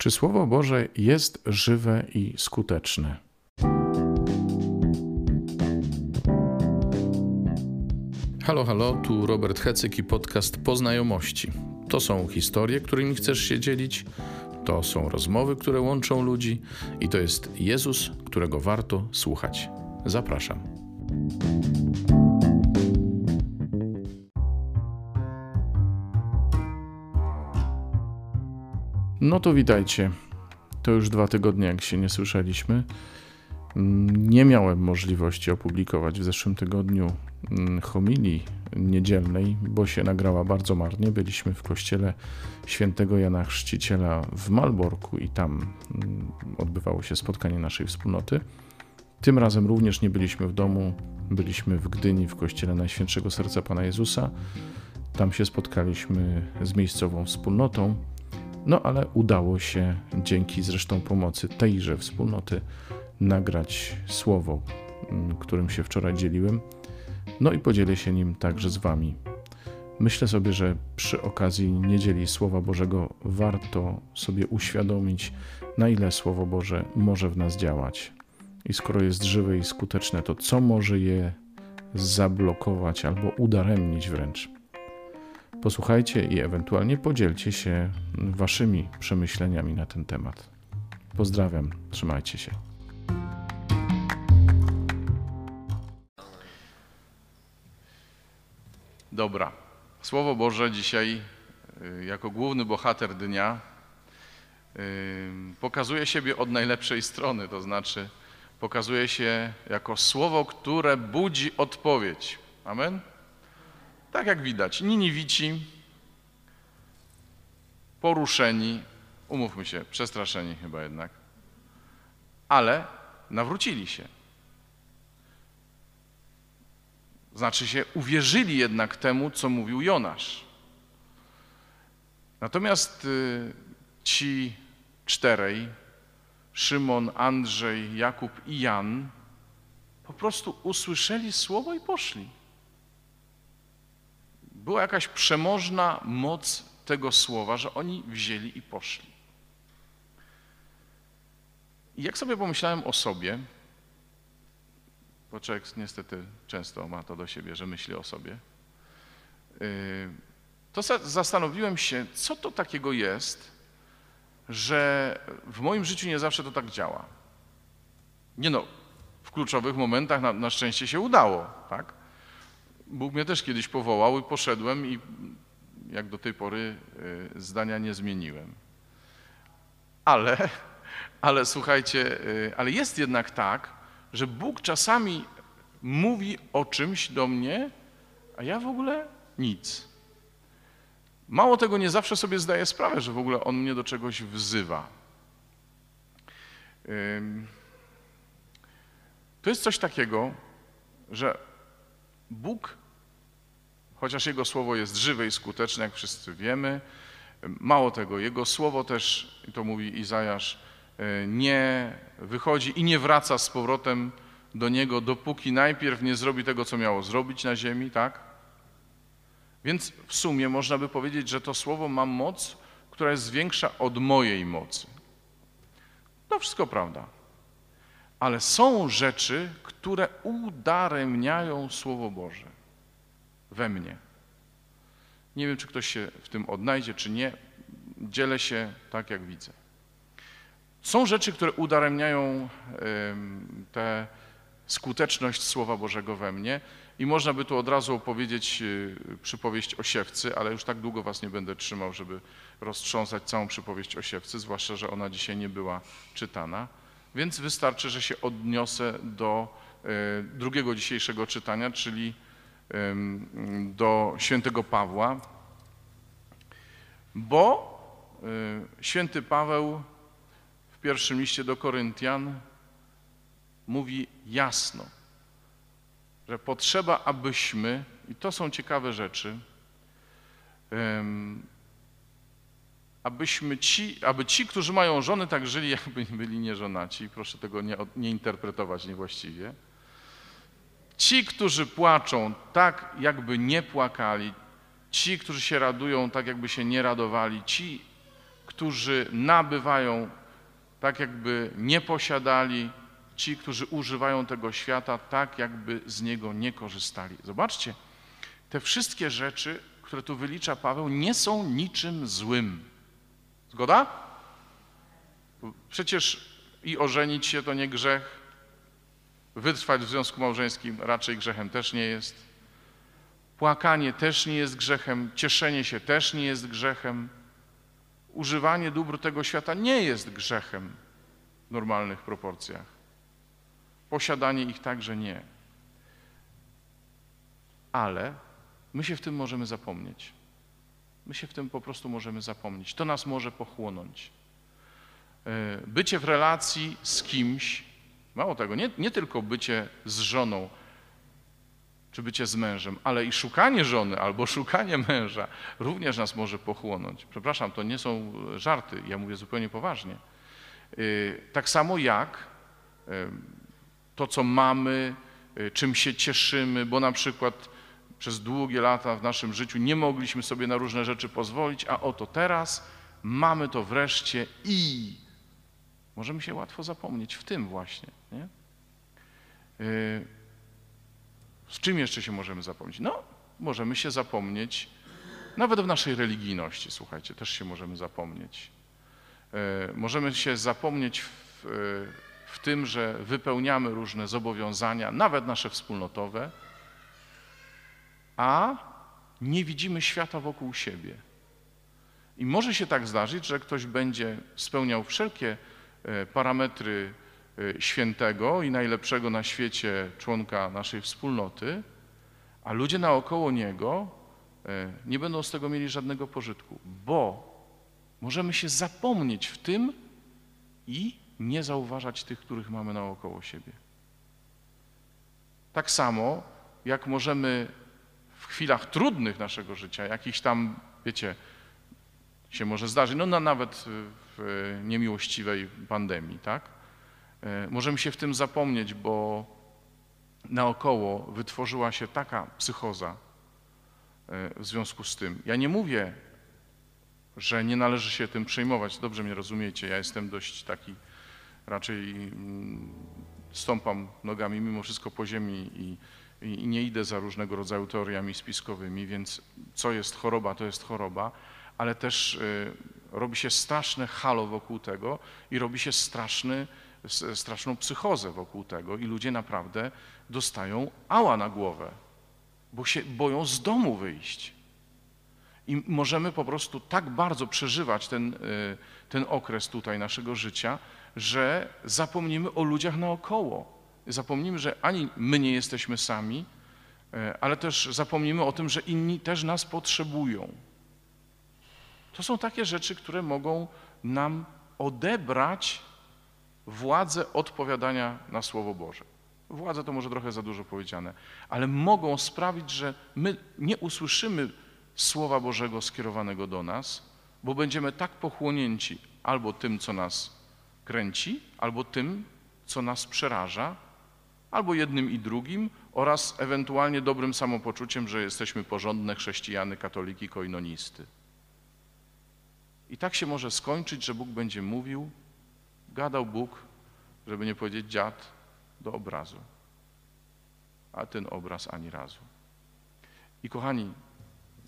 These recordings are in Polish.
Czy Słowo Boże jest żywe i skuteczne? Halo, halo, tu Robert Hecyk i podcast Poznajomości. To są historie, którymi chcesz się dzielić, to są rozmowy, które łączą ludzi i to jest Jezus, którego warto słuchać. Zapraszam. No to witajcie. To już dwa tygodnie, jak się nie słyszeliśmy. Nie miałem możliwości opublikować w zeszłym tygodniu mm, homilii niedzielnej, bo się nagrała bardzo marnie. Byliśmy w kościele świętego Jana Chrzciciela w Malborku i tam mm, odbywało się spotkanie naszej wspólnoty. Tym razem również nie byliśmy w domu, byliśmy w Gdyni w kościele Najświętszego Serca Pana Jezusa. Tam się spotkaliśmy z miejscową wspólnotą. No ale udało się dzięki zresztą pomocy tejże wspólnoty nagrać słowo, mm, którym się wczoraj dzieliłem. No i podzielę się nim także z Wami. Myślę sobie, że przy okazji niedzieli Słowa Bożego warto sobie uświadomić, na ile Słowo Boże może w nas działać. I skoro jest żywe i skuteczne, to co może je zablokować albo udaremnić wręcz? Posłuchajcie i ewentualnie podzielcie się Waszymi przemyśleniami na ten temat. Pozdrawiam, trzymajcie się. Dobra. Słowo Boże dzisiaj, y, jako główny bohater dnia, y, pokazuje siebie od najlepszej strony, to znaczy pokazuje się jako słowo, które budzi odpowiedź. Amen? Tak jak widać, Niniwici, poruszeni, umówmy się, przestraszeni chyba jednak, ale nawrócili się. Znaczy się, uwierzyli jednak temu, co mówił Jonasz. Natomiast y, ci czterej, Szymon, Andrzej, Jakub i Jan, po prostu usłyszeli słowo i poszli. Była jakaś przemożna moc tego słowa, że oni wzięli i poszli. I jak sobie pomyślałem o sobie, bo człowiek niestety często ma to do siebie, że myśli o sobie, y, to zastanowiłem się, co to takiego jest, że w moim życiu nie zawsze to tak działa. Nie no, w kluczowych momentach na, na szczęście się udało, tak? Bóg mnie też kiedyś powołał i poszedłem i jak do tej pory y, zdania nie zmieniłem. Ale, ale słuchajcie, y, ale jest jednak tak, że Bóg czasami mówi o czymś do mnie, a ja w ogóle nic. Mało tego, nie zawsze sobie zdaję sprawę, że w ogóle On mnie do czegoś wzywa. To jest coś takiego, że Bóg, chociaż Jego słowo jest żywe i skuteczne, jak wszyscy wiemy, mało tego, Jego słowo też, to mówi Izajasz, E, nie wychodzi i nie wraca z powrotem do Niego, dopóki najpierw nie zrobi tego, co miało zrobić na ziemi, tak? Więc w sumie można by powiedzieć, że to słowo ma moc, która jest większa od mojej mocy. To wszystko prawda. Ale są rzeczy, które udaremniają Słowo Boże we mnie. Nie wiem, czy ktoś się w tym odnajdzie, czy nie. Dzielę się tak, jak widzę. Są rzeczy, które udaremniają tę skuteczność Słowa Bożego we mnie i można by tu od razu opowiedzieć y, przypowieść o siewcy, ale już tak długo was nie będę trzymał, żeby roztrząsać całą przypowieść o siewcy, zwłaszcza, że ona dzisiaj nie była czytana. Więc wystarczy, że się odniosę do e, drugiego dzisiejszego czytania, czyli do świętego Pawła, bo e, święty Paweł w pierwszym liście do Koryntian mówi jasno, że potrzeba, abyśmy, i to są ciekawe rzeczy, abyśmy ci, aby ci, którzy mają żony, tak żyli, jakby byli nieżonaci. Proszę tego nie, nie interpretować niewłaściwie. Ci, którzy płaczą, tak jakby nie płakali. Ci, którzy się radują, tak jakby się nie radowali. Ci, którzy nabywają tak, jakby nie posiadali, ci, którzy używają tego świata tak, jakby z niego nie korzystali. Zobaczcie, te wszystkie rzeczy, które tu wylicza Paweł, nie są niczym złym. Zgoda? Przecież i ożenić się to nie grzech, wytrwać w związku małżeńskim raczej grzechem też nie jest. Płakanie też nie jest grzechem, cieszenie się też nie jest grzechem. Używanie dóbr tego świata nie jest grzechem w normalnych proporcjach. Posiadanie ich także nie. Ale my się w tym możemy zapomnieć. My się w tym po prostu możemy zapomnieć. To nas może pochłonąć. E, bycie w relacji z kimś, mało tego, nie, nie tylko bycie z żoną, czy bycie z mężem, ale i szukanie żony albo szukanie męża również nas może pochłonąć. Przepraszam, to nie są żarty, ja mówię zupełnie poważnie. Y, tak samo jak y, to, co mamy, y, czym się cieszymy, bo na przykład przez długie lata w naszym życiu nie mogliśmy sobie na różne rzeczy pozwolić, a oto teraz mamy to wreszcie i możemy się łatwo zapomnieć w tym właśnie. Nie? Z czym jeszcze się możemy zapomnieć? No, możemy się zapomnieć, nawet w naszej religijności, słuchajcie, też się możemy zapomnieć. E, możemy się zapomnieć w, w tym, że wypełniamy różne zobowiązania, nawet nasze wspólnotowe, a nie widzimy świata wokół siebie. I może się tak zdarzyć, że ktoś będzie spełniał wszelkie parametry Y, świętego i najlepszego na świecie członka naszej wspólnoty, a ludzie naokoło niego y, nie będą z tego mieli żadnego pożytku, bo możemy się zapomnieć w tym i nie zauważać tych, których mamy naokoło siebie. Tak samo, jak możemy w chwilach trudnych naszego życia, jakichś tam, wiecie, się może zdarzyć, no nawet w niemiłościwej pandemii, tak? E, możemy się w tym zapomnieć, bo naokoło wytworzyła się taka psychoza e, w związku z tym. Ja nie mówię, że nie należy się tym przejmować. Dobrze mnie rozumiecie, ja jestem dość taki, raczej mm, stąpam nogami mimo wszystko po ziemi i, i nie idę za różnego rodzaju teoriami spiskowymi, więc co jest choroba, to jest choroba, ale też y, robi się straszne halo wokół tego i robi się straszny straszną psychozę wokół tego i ludzie naprawdę dostają ała na głowę, bo się boją z domu wyjść. I możemy po prostu tak bardzo przeżywać ten, e, ten okres tutaj naszego życia, że zapomnimy o ludziach naokoło. Zapomnimy, że ani my nie jesteśmy sami, e, ale też zapomnimy o tym, że inni też nas potrzebują. To są takie rzeczy, które mogą nam odebrać władzę odpowiadania na Słowo Boże. Władza to może trochę za dużo powiedziane, ale mogą sprawić, że my nie usłyszymy Słowa Bożego skierowanego do nas, bo będziemy tak pochłonięci albo tym, co nas kręci, albo tym, co nas przeraża, albo jednym i drugim, oraz ewentualnie dobrym samopoczuciem, że jesteśmy porządne chrześcijany, katoliki, koinonisty. I tak się może skończyć, że Bóg będzie mówił, Gadał Bóg, żeby nie powiedzieć dziad, do obrazu. A ten obraz ani razu. I kochani,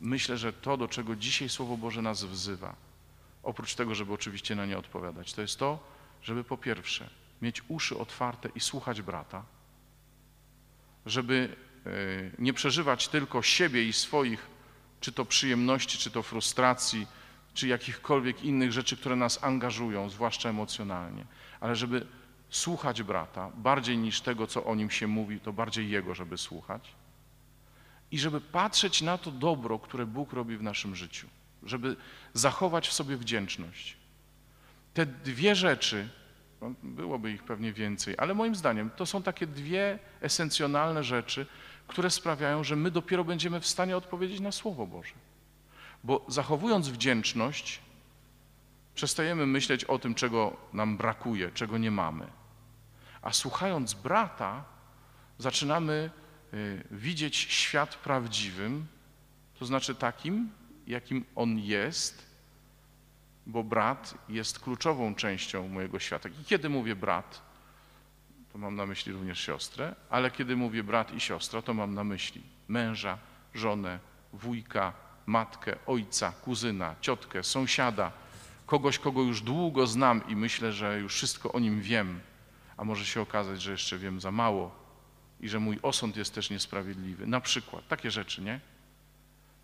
myślę, że to, do czego dzisiaj Słowo Boże nas wzywa, oprócz tego, żeby oczywiście na nie odpowiadać, to jest to, żeby po pierwsze mieć uszy otwarte i słuchać brata, żeby e, nie przeżywać tylko siebie i swoich, czy to przyjemności, czy to frustracji, czy jakichkolwiek innych rzeczy, które nas angażują, zwłaszcza emocjonalnie, ale żeby słuchać brata bardziej niż tego, co o nim się mówi, to bardziej jego, żeby słuchać i żeby patrzeć na to dobro, które Bóg robi w naszym życiu, żeby zachować w sobie wdzięczność. Te dwie rzeczy, no, byłoby ich pewnie więcej, ale moim zdaniem to są takie dwie esencjonalne rzeczy, które sprawiają, że my dopiero będziemy w stanie odpowiedzieć na Słowo Boże. Bo zachowując wdzięczność, przestajemy myśleć o tym, czego nam brakuje, czego nie mamy. A słuchając brata, zaczynamy y, widzieć świat prawdziwym, to znaczy takim, jakim on jest, bo brat jest kluczową częścią mojego świata. I kiedy mówię brat, to mam na myśli również siostrę, ale kiedy mówię brat i siostra, to mam na myśli męża, żonę, wujka, matkę, ojca, kuzyna, ciotkę, sąsiada, kogoś, kogo już długo znam i myślę, że już wszystko o nim wiem, a może się okazać, że jeszcze wiem za mało i że mój osąd jest też niesprawiedliwy. Na przykład, takie rzeczy, nie?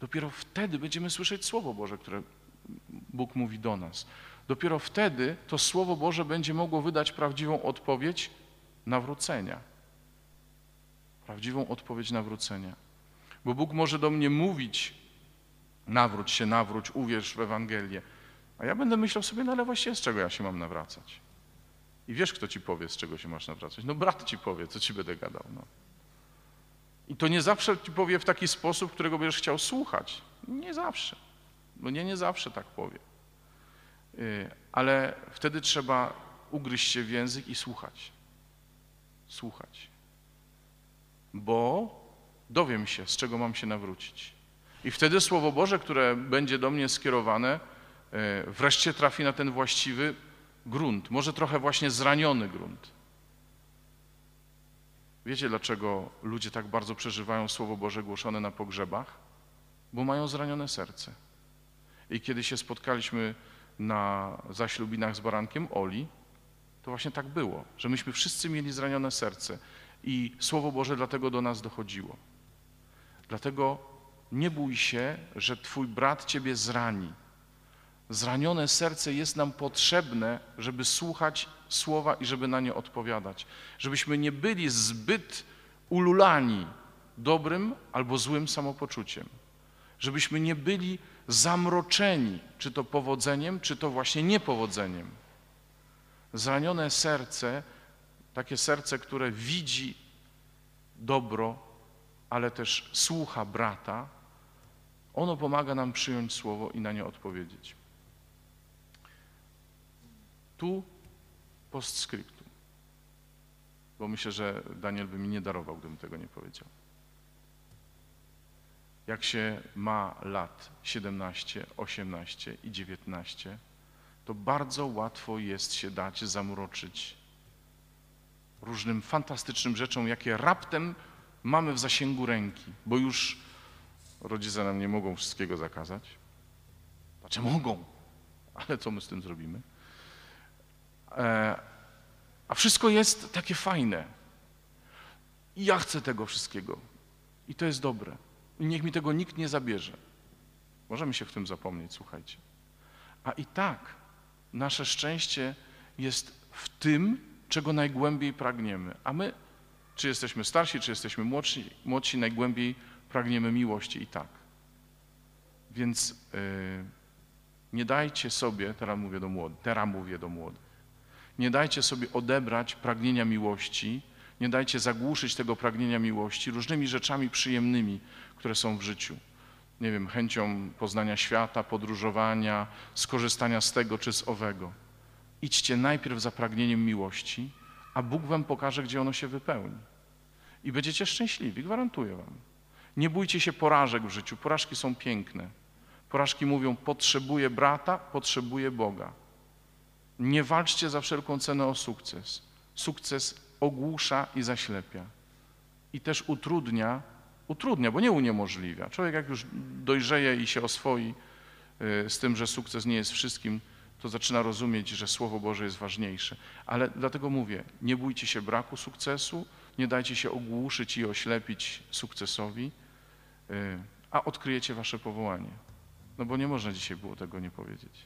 Dopiero wtedy będziemy słyszeć Słowo Boże, które Bóg mówi do nas. Dopiero wtedy to Słowo Boże będzie mogło wydać prawdziwą odpowiedź nawrócenia. Prawdziwą odpowiedź nawrócenia. Bo Bóg może do mnie mówić, nawróć się, nawróć, uwierz w Ewangelię. A ja będę myślał sobie, no ale właściwie z czego ja się mam nawracać? I wiesz, kto ci powie, z czego się masz nawracać? No brat ci powie, co ci będę gadał. No. I to nie zawsze ci powie w taki sposób, którego będziesz chciał słuchać. Nie zawsze. Bo nie, nie zawsze tak powie. Y, ale wtedy trzeba ugryźć się w język i słuchać. Słuchać. Bo dowiem się, z czego mam się nawrócić. I wtedy Słowo Boże, które będzie do mnie skierowane, y, wreszcie trafi na ten właściwy grunt, może trochę właśnie zraniony grunt. Wiecie, dlaczego ludzie tak bardzo przeżywają Słowo Boże głoszone na pogrzebach? Bo mają zranione serce. I kiedy się spotkaliśmy na zaślubinach z barankiem Oli, to właśnie tak było, że myśmy wszyscy mieli zranione serce i Słowo Boże dlatego do nas dochodziło. Dlatego nie bój się, że Twój brat Ciebie zrani. Zranione serce jest nam potrzebne, żeby słuchać słowa i żeby na nie odpowiadać. Żebyśmy nie byli zbyt ululani dobrym albo złym samopoczuciem. Żebyśmy nie byli zamroczeni, czy to powodzeniem, czy to właśnie niepowodzeniem. Zranione serce, takie serce, które widzi dobro, ale też słucha brata, ono pomaga nam przyjąć słowo i na nie odpowiedzieć. Tu postscriptum, bo myślę, że Daniel by mi nie darował, gdybym tego nie powiedział. Jak się ma lat 17, 18 i 19, to bardzo łatwo jest się dać zamroczyć różnym fantastycznym rzeczom, jakie raptem mamy w zasięgu ręki, bo już rodzice nam nie mogą wszystkiego zakazać. Znaczy mogą, ale co my z tym zrobimy? E, a wszystko jest takie fajne. I ja chcę tego wszystkiego. I to jest dobre. I niech mi tego nikt nie zabierze. Możemy się w tym zapomnieć, słuchajcie. A i tak nasze szczęście jest w tym, czego najgłębiej pragniemy. A my, czy jesteśmy starsi, czy jesteśmy młodsi, młodsi najgłębiej pragniemy miłości i tak. Więc yy, nie dajcie sobie, teraz mówię do młodych, teraz mówię do młodych, nie dajcie sobie odebrać pragnienia miłości, nie dajcie zagłuszyć tego pragnienia miłości różnymi rzeczami przyjemnymi, które są w życiu. Nie wiem, chęcią poznania świata, podróżowania, skorzystania z tego czy z owego. Idźcie najpierw za pragnieniem miłości, a Bóg wam pokaże, gdzie ono się wypełni. I będziecie szczęśliwi, gwarantuję wam. Nie bójcie się porażek w życiu. Porażki są piękne. Porażki mówią: potrzebuję brata, potrzebuję Boga. Nie walczcie za wszelką cenę o sukces. Sukces ogłusza i zaślepia. I też utrudnia, utrudnia, bo nie uniemożliwia. Człowiek jak już dojrzeje i się oswoi y, z tym, że sukces nie jest wszystkim, to zaczyna rozumieć, że Słowo Boże jest ważniejsze. Ale dlatego mówię, nie bójcie się braku sukcesu, nie dajcie się ogłuszyć i oślepić sukcesowi, y, a odkryjecie wasze powołanie. No bo nie można dzisiaj było tego nie powiedzieć.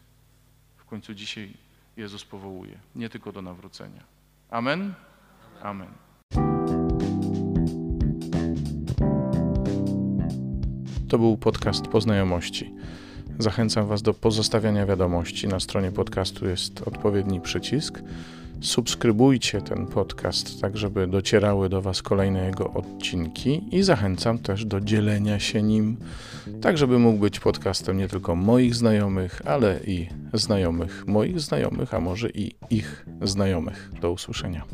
W końcu dzisiaj Jezus powołuje, nie tylko do nawrócenia. Amen? Amen. To był podcast Poznajomości. Zachęcam Was do pozostawiania wiadomości. Na stronie podcastu jest odpowiedni przycisk. Subskrybujcie ten podcast, tak żeby docierały do Was kolejne jego odcinki i zachęcam też do dzielenia się nim, tak żeby mógł być podcastem nie tylko moich znajomych, ale i znajomych moich znajomych, a może i ich znajomych. Do usłyszenia.